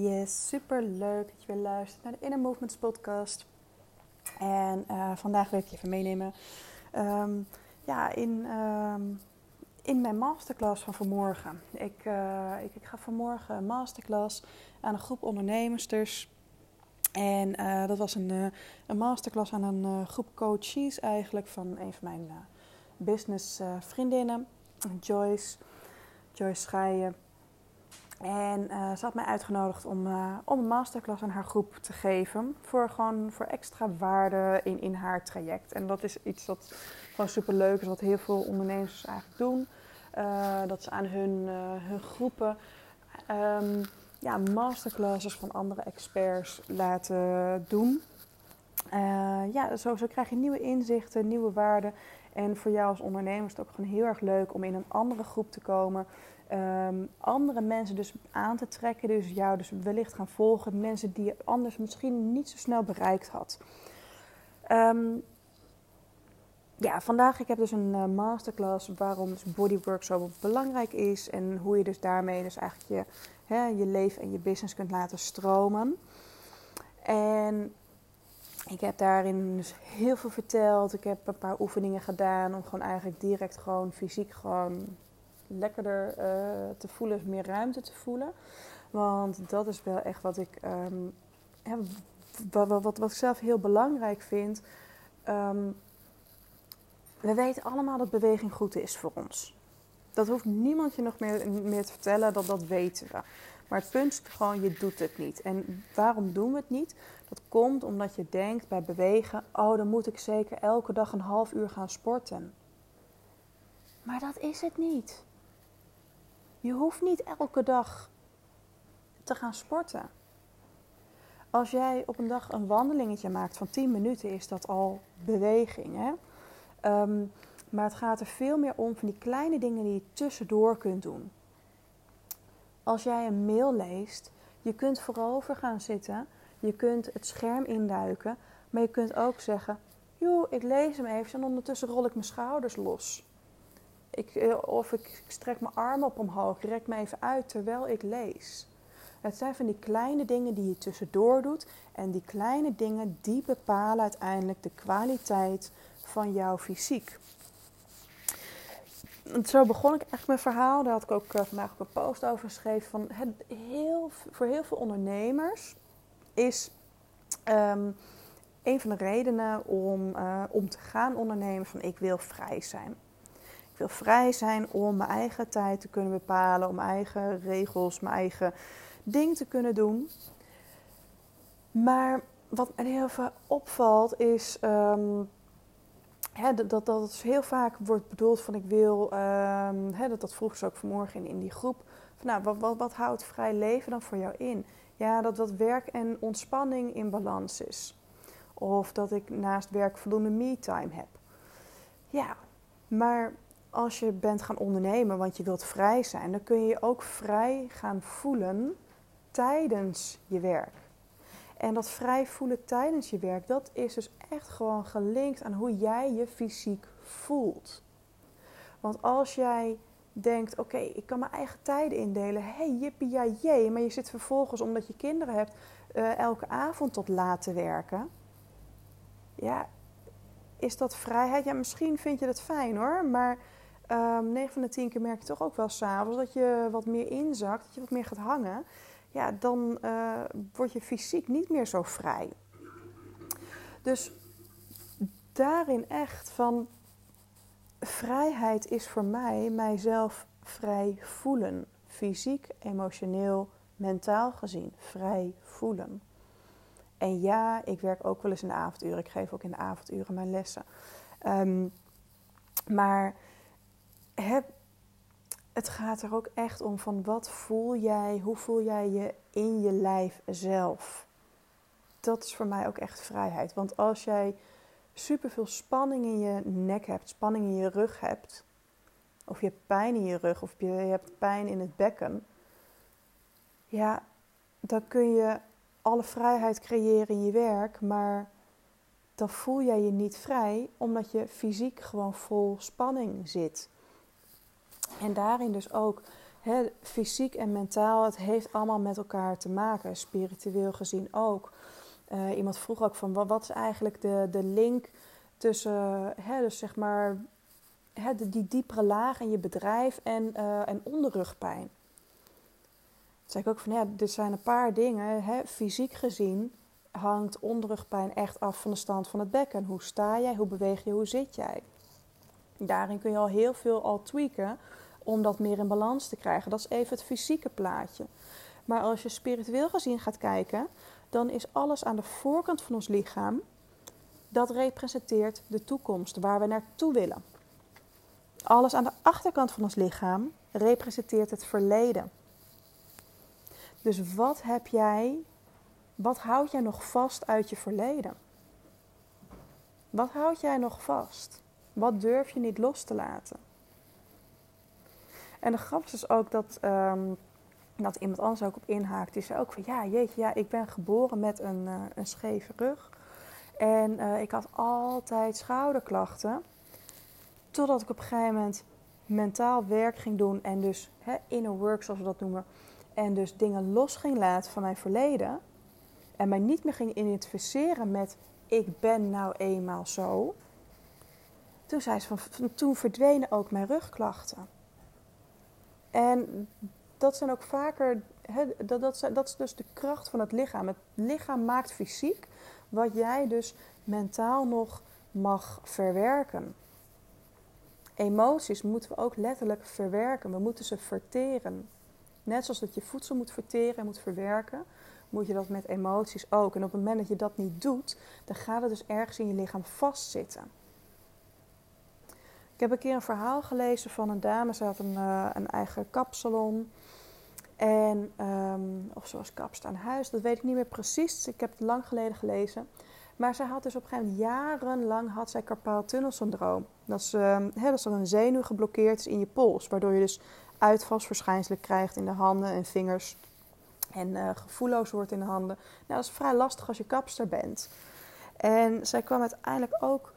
Yes, super leuk dat je weer luistert naar de Inner Movements podcast. En uh, vandaag wil ik je even meenemen um, ja, in, um, in mijn masterclass van vanmorgen. Ik, uh, ik, ik, ga vanmorgen een masterclass aan een groep ondernemers. En uh, dat was een, een masterclass aan een groep coaches eigenlijk van een van mijn business vriendinnen, Joyce, Joyce Schaaien. En uh, ze had mij uitgenodigd om, uh, om een masterclass aan haar groep te geven. Voor gewoon voor extra waarde in, in haar traject. En dat is iets wat gewoon super leuk is, wat heel veel ondernemers eigenlijk doen. Uh, dat ze aan hun, hun groepen um, ja, masterclasses van andere experts laten doen. ja, zo, zo krijg je nieuwe inzichten, nieuwe waarden. En voor jou als ondernemer is het ook gewoon heel erg leuk om in een andere groep te komen um, andere mensen dus aan te trekken. Dus jou dus wellicht gaan volgen. Mensen die je anders misschien niet zo snel bereikt had. Um, ja, vandaag ik heb dus een uh, masterclass waarom dus bodywork zo belangrijk is. En hoe je dus daarmee dus eigenlijk je, hè, je leven en je business kunt laten stromen. En ik heb daarin dus heel veel verteld. Ik heb een paar oefeningen gedaan om gewoon eigenlijk direct gewoon fysiek gewoon lekkerder uh, te voelen, meer ruimte te voelen. Want dat is wel echt wat ik, um, wat, wat, wat, ik zelf heel belangrijk vind. Um, we weten allemaal dat beweging goed is voor ons. Dat hoeft niemand je nog meer, meer te vertellen, dat dat weten we. Maar het punt is gewoon, je doet het niet. En waarom doen we het niet? Dat komt omdat je denkt bij bewegen, oh dan moet ik zeker elke dag een half uur gaan sporten. Maar dat is het niet. Je hoeft niet elke dag te gaan sporten. Als jij op een dag een wandelingetje maakt van 10 minuten, is dat al beweging. Hè? Um, maar het gaat er veel meer om van die kleine dingen die je tussendoor kunt doen. Als jij een mail leest, je kunt voorover gaan zitten, je kunt het scherm induiken, maar je kunt ook zeggen: Joh, ik lees hem even en ondertussen rol ik mijn schouders los. Ik, eh, of ik strek mijn arm op omhoog, rek me even uit terwijl ik lees. Het zijn van die kleine dingen die je tussendoor doet. En die kleine dingen die bepalen uiteindelijk de kwaliteit van jouw fysiek. zo begon ik echt mijn verhaal. Daar had ik ook uh, vandaag ook een post over geschreven. Van het heel, voor heel veel ondernemers is um, een van de redenen om, uh, om te gaan ondernemen van ik wil vrij zijn. Ik wil vrij zijn om mijn eigen tijd te kunnen bepalen, om mijn eigen regels, mijn eigen ding te kunnen doen. Maar wat me heel veel opvalt is hè, dat, dat, dat heel vaak wordt bedoeld van ik wil, hè, dat, dat vroeg ze ook vanmorgen in, in die groep. Van, nou, wat, wat, wat houdt vrij leven dan voor jou in? Ja, dat dat werk en ontspanning in balans is. Of dat ik naast werk voldoende me-time heb. Ja, maar als je bent gaan ondernemen, want je wilt vrij zijn, dan kun je je ook vrij gaan voelen tijdens je werk. En dat vrij voelen tijdens je werk, dat is dus echt gewoon gelinkt aan hoe jij je fysiek voelt. Want als jij denkt, oké, ik kan mijn eigen tijden indelen. hey, jippie, ja, jee. Maar je zit vervolgens, omdat je kinderen hebt, uh, elke avond tot laat te werken. Ja, is dat vrijheid? Ja, misschien vind je dat fijn hoor. Maar um, ehm, 9 van de 10 keer merk je toch ook wel s'avonds dat je wat meer inzakt, dat je wat meer gaat hangen. Ja, dan uh, word je fysiek niet meer zo vrij. Dus daarin echt van vrijheid is voor mij mijzelf vrij voelen. Fysiek, emotioneel, mentaal gezien. Vrij voelen. En ja, ik werk ook wel eens in de avonduren. Ik geef ook in de avonduren mijn lessen. Um, maar het gaat er ook echt om van wat voel jij, hoe voel jij je in je lijf zelf. Dat is voor mij ook echt vrijheid. Want als jij superveel spanning in je nek hebt, spanning in je rug hebt, of je hebt pijn in je rug, of je hebt pijn in het bekken, ja, dan kun je alle vrijheid creëren in je werk, maar dan voel jij je niet vrij, omdat je fysiek gewoon vol spanning zit. En daarin dus ook fysiek en mentaal, het heeft allemaal met elkaar te maken. Spiritueel gezien ook. Uh, iemand vroeg ook van wat, is eigenlijk de, de link tussen, dus zeg maar, hè, die diepere laag in je bedrijf en, uh, en onderrugpijn. Toen zei ik ook van ja, dit zijn een paar dingen. Fysiek gezien hangt onderrugpijn echt af van de stand van het bekken. Hoe sta jij, hoe beweeg je, hoe zit jij? Daarin kun je al heel veel al tweaken om dat meer in balans te krijgen. Dat is even het fysieke plaatje. Maar als je spiritueel gezien gaat kijken, dan is alles aan de voorkant van ons lichaam, dat representeert de toekomst, waar we naartoe willen. Alles aan de achterkant van ons lichaam representeert het verleden. Dus wat heb jij, wat houd jij nog vast uit je verleden? Wat houd jij nog vast? Wat durf je niet los te laten? En de grap is ook dat, um, dat iemand anders ook op inhaakt. Die zei ook van ja, jeetje, ja, ik ben geboren met een, uh, een scheve rug. En uh, ik had altijd schouderklachten. Totdat ik op een gegeven moment mentaal werk ging doen. En dus inner work, zoals we dat noemen. En dus dingen los ging laten van mijn verleden. En mij niet meer ging identificeren met ik ben nou eenmaal zo. Toen zei ze van, toen verdwenen ook mijn rugklachten. En dat zijn ook vaker, dat, dat, dat is dus de kracht van het lichaam. Het lichaam maakt fysiek wat jij dus mentaal nog mag verwerken. Emoties moeten we ook letterlijk verwerken. We moeten ze verteren. Net zoals dat je voedsel moet verteren en moet verwerken, moet je dat met emoties ook. En op het moment dat je dat niet doet, dan gaat het dus ergens in je lichaam vastzitten. Ik heb een keer een verhaal gelezen van een dame. Ze had een, uh, een eigen kapsalon. En, um, of zoals kapst aan huis, dat weet ik niet meer precies. Ik heb het lang geleden gelezen. Maar zij had dus op een gegeven moment jarenlang had zij carpaaltunnelsyndroom. Dat is, uh, dat is een zenuw geblokkeerd is in je pols. Waardoor je dus uitvalsverschijnselen krijgt in de handen en vingers. En uh, gevoelloos wordt in de handen. Nou, dat is vrij lastig als je kapster bent. En zij kwam uiteindelijk ook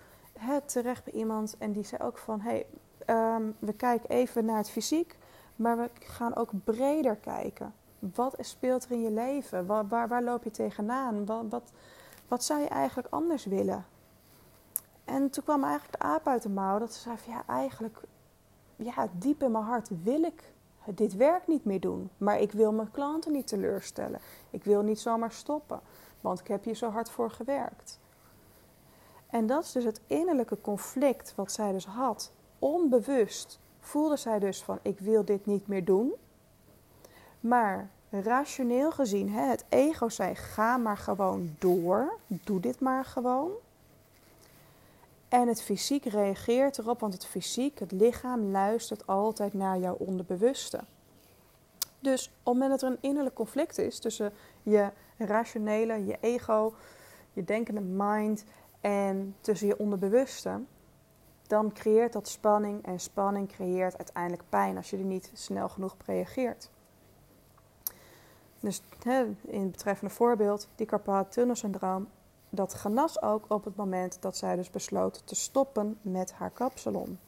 terecht bij iemand en die zei ook van... Hey, um, we kijken even naar het fysiek, maar we gaan ook breder kijken. Wat speelt er in je leven? Waar, waar, waar loop je tegenaan? Wat, wat, wat zou je eigenlijk anders willen? En toen kwam eigenlijk de aap uit de mouw dat ze zei van ja, eigenlijk, ja, diep in mijn hart wil ik dit werk niet meer doen. Maar ik wil mijn klanten niet teleurstellen. Ik wil niet zomaar stoppen, want ik heb hier zo hard voor gewerkt. En dat is dus het innerlijke conflict wat zij dus had. Onbewust voelde zij dus van ik wil dit niet meer doen. Maar rationeel gezien, hè, het ego zei ga maar gewoon door, doe dit maar gewoon. En het fysiek reageert erop, want het fysiek, het lichaam, luistert altijd naar jouw onderbewuste. Dus op het moment dat er een innerlijk conflict is tussen je rationele, je ego, je denkende mind en tussen je onderbewuste, dan creëert dat spanning en spanning creëert uiteindelijk pijn als je er niet snel genoeg reageert. Dus in het betreffende voorbeeld, die tunnelsyndroom, dat genas ook op het moment dat zij dus besloot te stoppen met haar kapsalon.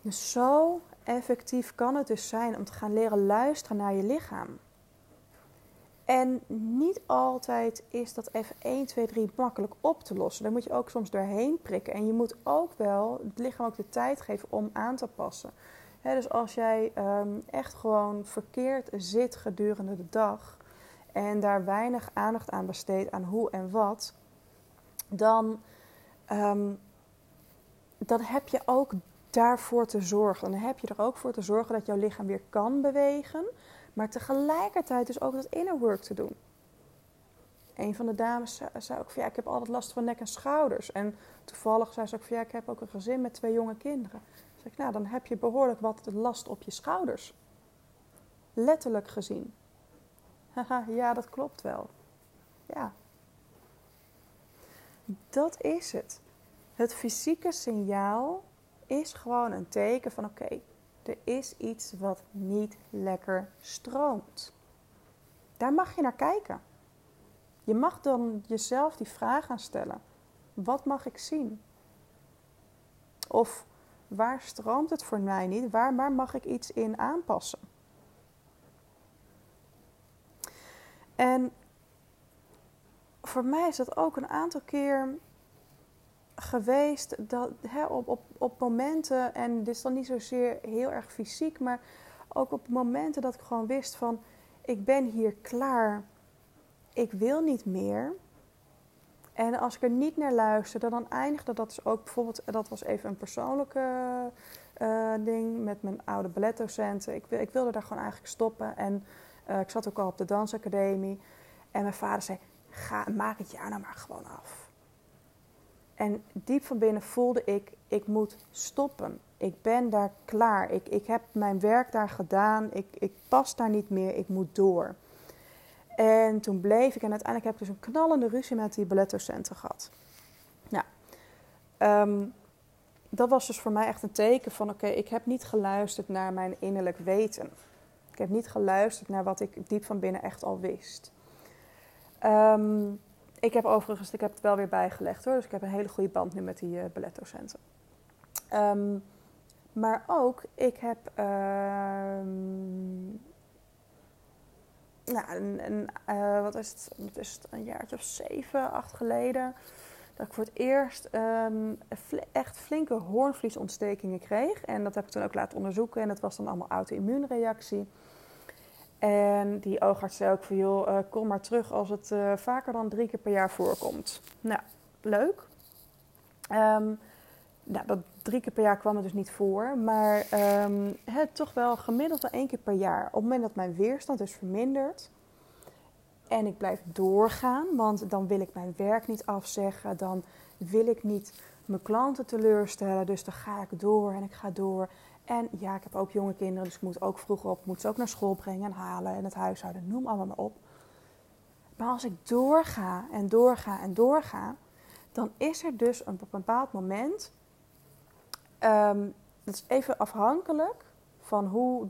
Dus zo effectief kan het dus zijn om te gaan leren luisteren naar je lichaam. En niet altijd is dat even 1, 2, 3 makkelijk op te lossen. Daar moet je ook soms doorheen prikken. En je moet ook wel het lichaam ook de tijd geven om aan te passen. dus als jij um, echt gewoon verkeerd zit gedurende de dag en daar weinig aandacht aan besteedt aan hoe en wat, dan, um, dan heb je ook daarvoor te zorgen. Dan heb je er ook voor te zorgen dat jouw lichaam weer kan bewegen maar tegelijkertijd dus ook dat inner work te doen. Een van de dames zei ook ja, ik heb altijd last van nek en schouders. En toevallig zei ze ook van ja, ik heb ook een gezin met twee jonge kinderen. Zeg ik, nou, dan heb je behoorlijk wat last op je schouders. Letterlijk gezien. Haha, ja, dat klopt wel. Ja. Dat is het. Het fysieke signaal is gewoon een teken van oké, er is iets wat niet lekker stroomt. Daar mag je naar kijken. Je mag dan jezelf die vraag gaan stellen: wat mag ik zien? Of Waar stroomt het voor mij niet? Waar, waar mag ik iets in aanpassen? En voor mij is dat ook een aantal keer geweest dat hè, op, op, op momenten, en dit is dan niet zozeer heel erg fysiek, maar ook op momenten dat ik gewoon wist van ik ben hier klaar, ik wil niet meer. En als ik er niet naar luisterde, dan eindigde dat dus ook bijvoorbeeld, dat was even een persoonlijke uh, ding met mijn oude balletdocenten. Ik, ik, wilde daar gewoon eigenlijk stoppen en uh, ik zat ook al op de dansacademie. En mijn vader zei, ga, maak het jaar nou maar gewoon af. En diep van binnen voelde ik, ik moet stoppen. Ik ben daar klaar. Ik, ik heb mijn werk daar gedaan. Ik, ik pas daar niet meer. Ik moet door. En toen bleef ik en uiteindelijk heb ik dus een knallende ruzie met die balletdocenten gehad. Nou, dat was dus voor mij echt een teken van: oké, ik heb niet geluisterd naar mijn innerlijk weten. Ik heb niet geluisterd naar wat ik diep van binnen echt al wist. Um, ik heb overigens, ik heb het wel weer bijgelegd hoor, dus ik heb een hele goede band nu met die uh, balletdocenten. Um, maar ook, ik heb nou, een, uh, wat, is het, wat is een jaartje of zeven, acht geleden, dat ik voor het eerst um, echt flinke hoornvliesontstekingen kreeg. En dat heb ik toen ook laten onderzoeken en dat was dan allemaal auto-immuunreactie. En die oogarts zei ook van, joh, uh, kom maar terug als het uh, vaker dan drie keer per jaar voorkomt. Nou, leuk. Um, nou, dat drie keer per jaar kwam het dus niet voor. Maar het toch wel gemiddeld wel één keer per jaar. Op het moment dat mijn weerstand is verminderd. En ik blijf doorgaan. Want dan wil ik mijn werk niet afzeggen. Dan wil ik niet mijn klanten teleurstellen. Dus dan ga ik door en ik ga door. En ja, ik heb ook jonge kinderen. Dus ik moet ook vroeg op. Moet ze ook naar school brengen en halen. En het huishouden. Noem allemaal maar op. Maar als ik doorga en doorga en doorga. Dan is er dus op een bepaald moment Um, dat is even afhankelijk van hoe,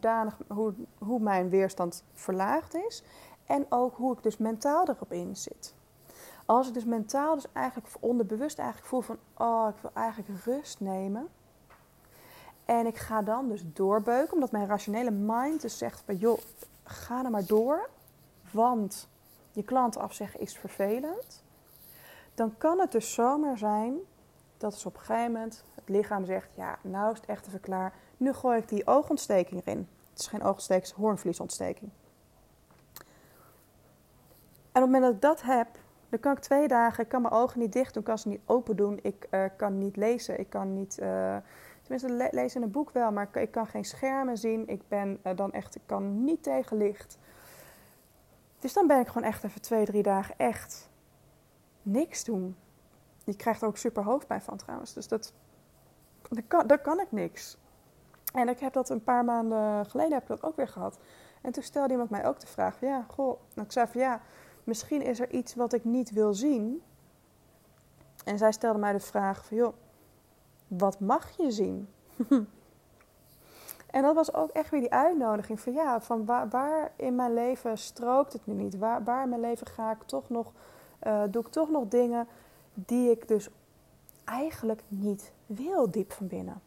hoe, hoe mijn weerstand verlaagd is. En ook hoe ik dus mentaal erop in zit. Als ik dus mentaal dus eigenlijk onderbewust eigenlijk voel van... oh, ik wil eigenlijk rust nemen. En ik ga dan dus doorbeuken. Omdat mijn rationele mind dus zegt van... joh, ga er maar door. Want je klant afzeggen is vervelend. Dan kan het dus zomaar zijn dat is op een gegeven moment het lichaam zegt: Ja, nou is het echt even klaar. Nu gooi ik die oogontsteking erin. Het is geen oogontsteking, het is hoornvliesontsteking. En op het moment dat ik dat heb, dan kan ik twee dagen, ik kan mijn ogen niet dicht doen, kan ze niet open doen, ik uh, kan niet lezen, ik kan niet, uh, tenminste le lezen in een boek wel, maar ik, kan geen schermen zien, ik ben uh, dan echt, ik kan niet tegen licht. Dus dan ben ik gewoon echt even twee, drie dagen echt niks doen. Je krijgt er ook super hoofdpijn van trouwens. Dus dat, dat kan ik niks. En ik heb dat een paar maanden geleden heb ik dat ook weer gehad. En toen stelde iemand mij ook de vraag: ja, goh. Nou, ik zei van ja, misschien is er iets wat ik niet wil zien. En zij stelde mij de vraag van joh, wat mag je zien? en dat was ook echt weer die uitnodiging van ja, van waar, waar in mijn leven strookt het nu niet? Waar, in mijn leven ga ik toch nog, uh, doe ik toch nog dingen die ik dus eigenlijk niet wil diep van binnen.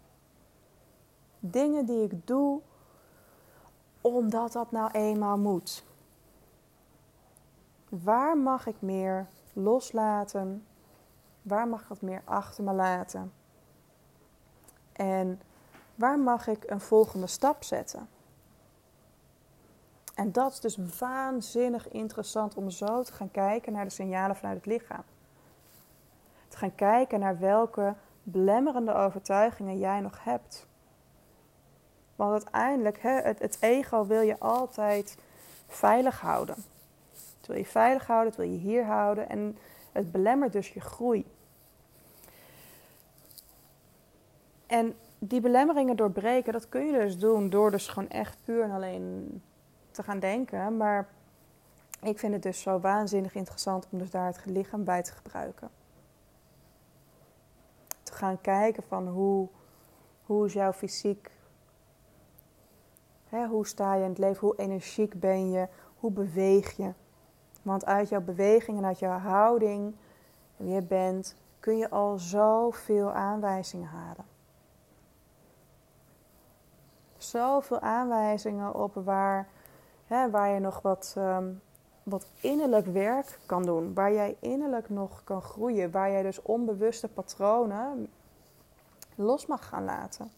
Dingen die ik doe omdat dat nou eenmaal moet. Waar mag ik meer loslaten? Waar mag ik wat meer achter me laten? En waar mag ik een volgende stap zetten? En dat is dus waanzinnig interessant om zo te gaan kijken naar de signalen vanuit het lichaam te gaan kijken naar welke belemmerende overtuigingen jij nog hebt. Want uiteindelijk, het, het ego wil je altijd veilig houden. Het wil je veilig houden, het wil je hier houden en het belemmert dus je groei. En die belemmeringen doorbreken, dat kun je dus doen door dus gewoon echt puur en alleen te gaan denken. Maar ik vind het dus zo waanzinnig interessant om dus daar het lichaam bij te gebruiken gaan kijken van hoe, hoe is jouw fysiek, hoe sta je in het leven, hoe energiek ben je, hoe beweeg je. Want uit jouw beweging en uit jouw houding, wie je bent, kun je al zoveel aanwijzingen halen. Zoveel aanwijzingen op waar, hè, waar je nog wat, ehm, wat innerlijk werk kan doen. Waar jij innerlijk nog kan groeien. Waar jij dus onbewuste patronen los mag gaan laten.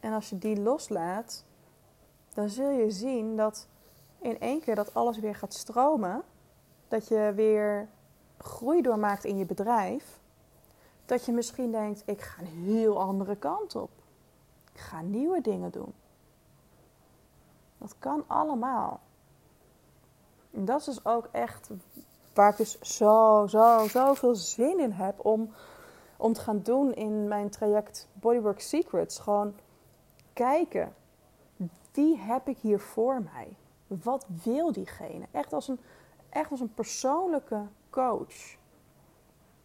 En als je die loslaat, dan zul je zien dat in één keer dat alles weer gaat stromen. Dat je weer groei doormaakt in je bedrijf. Dat je misschien denkt, ik ga een heel andere kant op. Ik ga nieuwe dingen doen. Dat kan allemaal. En dat is dus ook echt waar ik dus zo, zo, zo veel zin in heb om, om te gaan doen in mijn traject Bodywork Secrets. Gewoon kijken, wie heb ik hier voor mij? Wat wil diegene? Echt als een, echt als een persoonlijke coach.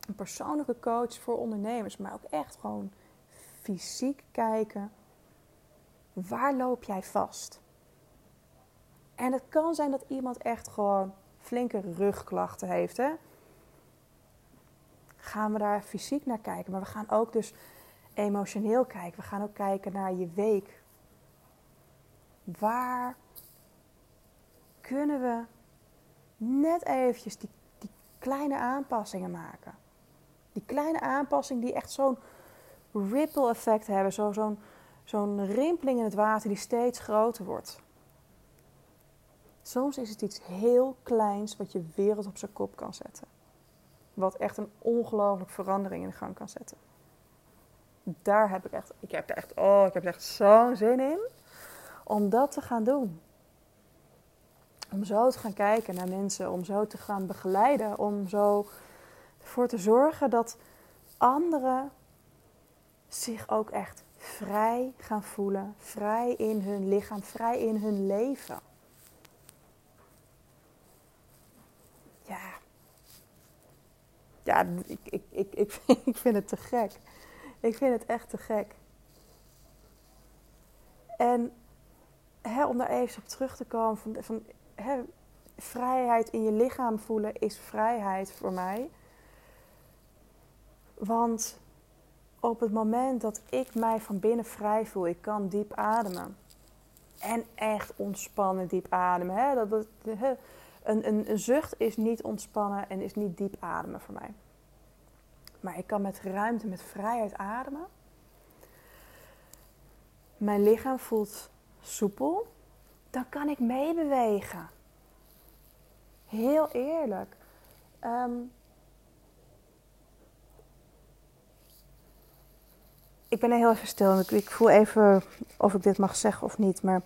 Een persoonlijke coach voor ondernemers, maar ook echt gewoon fysiek kijken. Waar loop jij vast? En het kan zijn dat iemand echt gewoon flinke rugklachten heeft. Hè? Gaan we daar fysiek naar kijken. Maar we gaan ook dus emotioneel kijken. We gaan ook kijken naar je week. Waar kunnen we net eventjes die, die kleine aanpassingen maken? Die kleine aanpassingen die echt zo'n ripple effect hebben. Zo, zo'n, zo'n rimpeling in het water die steeds groter wordt. Soms is het iets heel kleins wat je wereld op zijn kop kan zetten. Wat echt een ongelooflijke verandering in gang kan zetten. Daar heb ik echt, ik heb er echt, oh, ik heb er echt zo'n zin in om dat te gaan doen. Om zo te gaan kijken naar mensen, om zo te gaan begeleiden, om zo ervoor te zorgen dat anderen zich ook echt vrij gaan voelen, vrij in hun lichaam, vrij in hun leven. Ja, ja ik, ik, ik, ik, ik vind het te gek. Ik vind het echt te gek. En hè, om daar even op terug te komen, van, van hè, vrijheid in je lichaam voelen is vrijheid voor mij. Want op het moment dat ik mij van binnen vrij voel, ik kan diep ademen. En echt ontspannen diep ademen. Hè? Dat, een, een, een zucht is niet ontspannen en is niet diep ademen voor mij. Maar ik kan met ruimte, met vrijheid ademen. Mijn lichaam voelt soepel. Dan kan ik meebewegen. Heel eerlijk. Um, ik ben heel even stil. Ik, ik voel even of ik dit mag zeggen of niet. Maar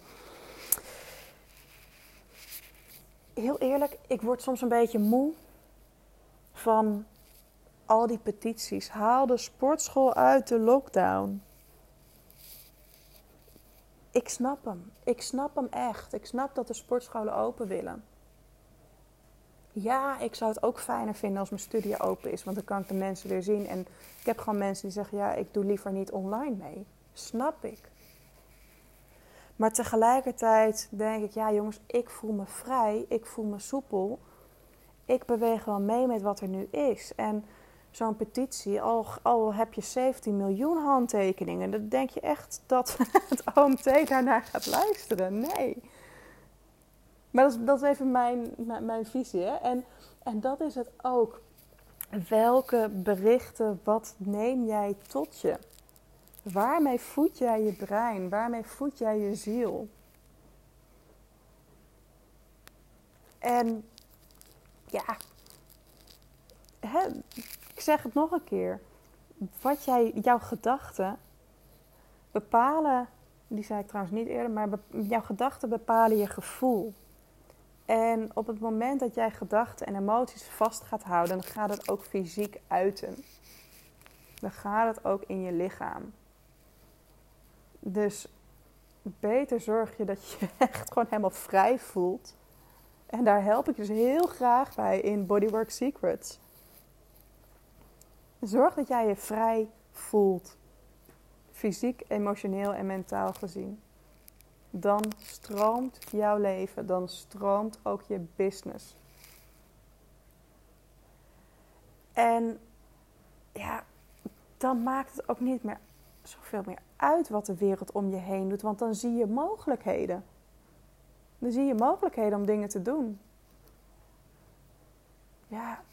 heel eerlijk, ik word soms een beetje moe van al die petities. Haal de sportschool uit de lockdown. Ik snap hem. Ik snap hem echt. Ik snap dat de sportscholen open willen. Ja, ik zou het ook fijner vinden als mijn studie open is, want dan kan ik de mensen weer zien. En ik heb gewoon mensen die zeggen: ja, ik doe liever niet online mee. Snap ik. Maar tegelijkertijd denk ik: ja, jongens, ik voel me vrij, ik voel me soepel. Ik beweeg wel mee met wat er nu is. En zo'n petitie, al, al heb je 17 miljoen handtekeningen, dan denk je echt dat het OMT daarnaar gaat luisteren. Nee. Maar dat is, even mijn, mijn, visie. Hè? En, en dat is het ook. Welke berichten, wat neem jij tot je? Waarmee voed jij je brein? Waarmee voed jij je ziel? En ja, ik zeg het nog een keer. Wat jij, jouw gedachten bepalen, die zei ik trouwens niet eerder, maar jouw gedachten bepalen je gevoel. En op het moment dat jij gedachten en emoties vast gaat houden, dan gaat het ook fysiek uiten. Dan gaat het ook in je lichaam. Dus beter zorg je dat je echt gewoon helemaal vrij voelt. En daar help ik dus heel graag bij in Bodywork Secrets. Zorg dat jij je vrij voelt. Fysiek, emotioneel en mentaal gezien dan stroomt jouw leven, dan stroomt ook je business. En ja, dan maakt het ook niet meer zoveel meer uit wat de wereld om je heen doet, want dan zie je mogelijkheden. Dan zie je mogelijkheden om dingen te doen. Ja.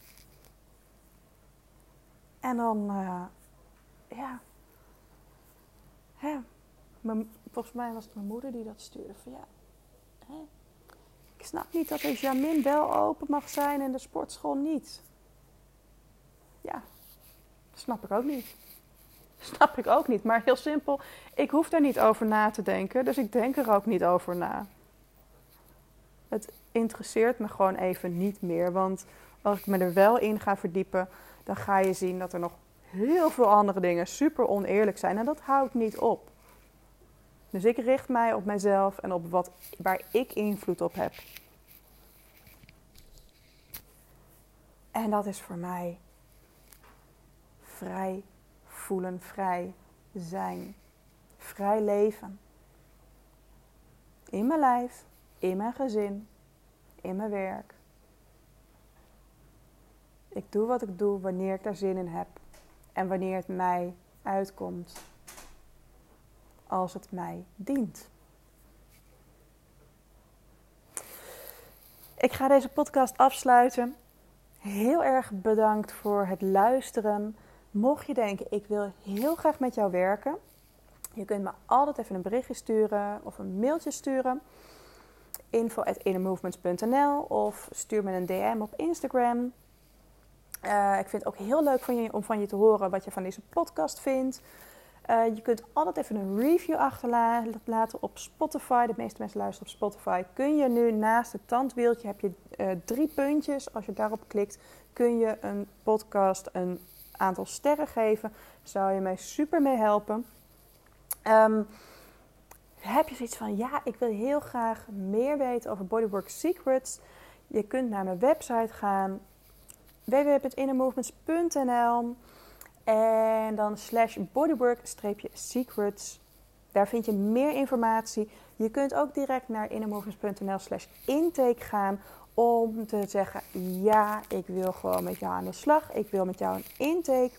En dan, uh, ja. ja. Volgens mij was het mijn moeder die dat stuurde. Van ja, hè? ik snap niet dat de Jamin wel open mag zijn en de sportschool niet. Ja, snap ik ook niet. Snap ik ook niet. Maar heel simpel, ik hoef daar niet over na te denken. Dus ik denk er ook niet over na. Het interesseert me gewoon even niet meer. Want als ik me er wel in ga verdiepen, dan ga je zien dat er nog heel veel andere dingen super oneerlijk zijn. En dat houdt niet op. Dus ik richt mij op mijzelf en op wat, waar ik invloed op heb. En dat is voor mij vrij voelen, vrij zijn, vrij leven. In mijn lijf, in mijn gezin, in mijn werk. Ik doe wat ik doe wanneer ik daar zin in heb en wanneer het mij uitkomt. Als het mij dient. Ik ga deze podcast afsluiten. Heel erg bedankt voor het luisteren. Mocht je denken, ik wil heel graag met jou werken, je kunt me altijd even een berichtje sturen of een mailtje sturen. info.innermovements.nl of stuur me een DM op Instagram. Uh, ik vind het ook heel leuk van je, om van je te horen wat je van deze podcast vindt. Uh, je kunt altijd even een review achterlaten op Spotify. De meeste mensen luisteren op Spotify. Kun je nu naast het tandwieltje heb je uh, drie puntjes. Als je daarop klikt, kun je een podcast een aantal sterren geven. Zou je mij super mee helpen. Um, heb je zoiets van, ja, ik wil heel graag meer weten over Bodywork Secrets. Je kunt naar mijn website gaan, www.innermovements.nl en dan slash bodywork-secrets. Daar vind je meer informatie. Je kunt ook direct naar innermovements.nl slash intake gaan om te zeggen: ja, ik wil gewoon met jou aan de slag. Ik wil met jou een intake.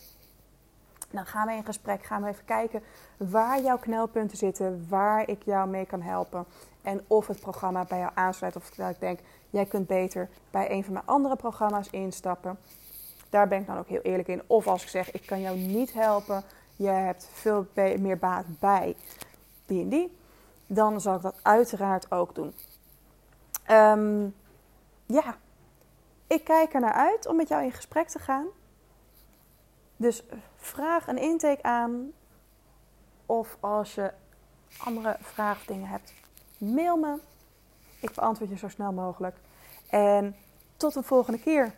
Dan gaan we in gesprek, gaan we even kijken waar jouw knelpunten zitten, waar ik jou mee kan helpen. En of het programma bij jou aansluit. Of dat ik denk, jij kunt beter bij een van mijn andere programma's instappen. Daar ben ik dan ook heel eerlijk in. Of als ik zeg, ik kan jou niet helpen, je hebt veel meer baat bij die en die. Dan zal ik dat uiteraard ook doen. Um, ja, ik kijk er naar uit om met jou in gesprek te gaan. Dus vraag een intake aan. Of als je andere vragen of dingen hebt, mail me. Ik beantwoord je zo snel mogelijk. En tot een volgende keer.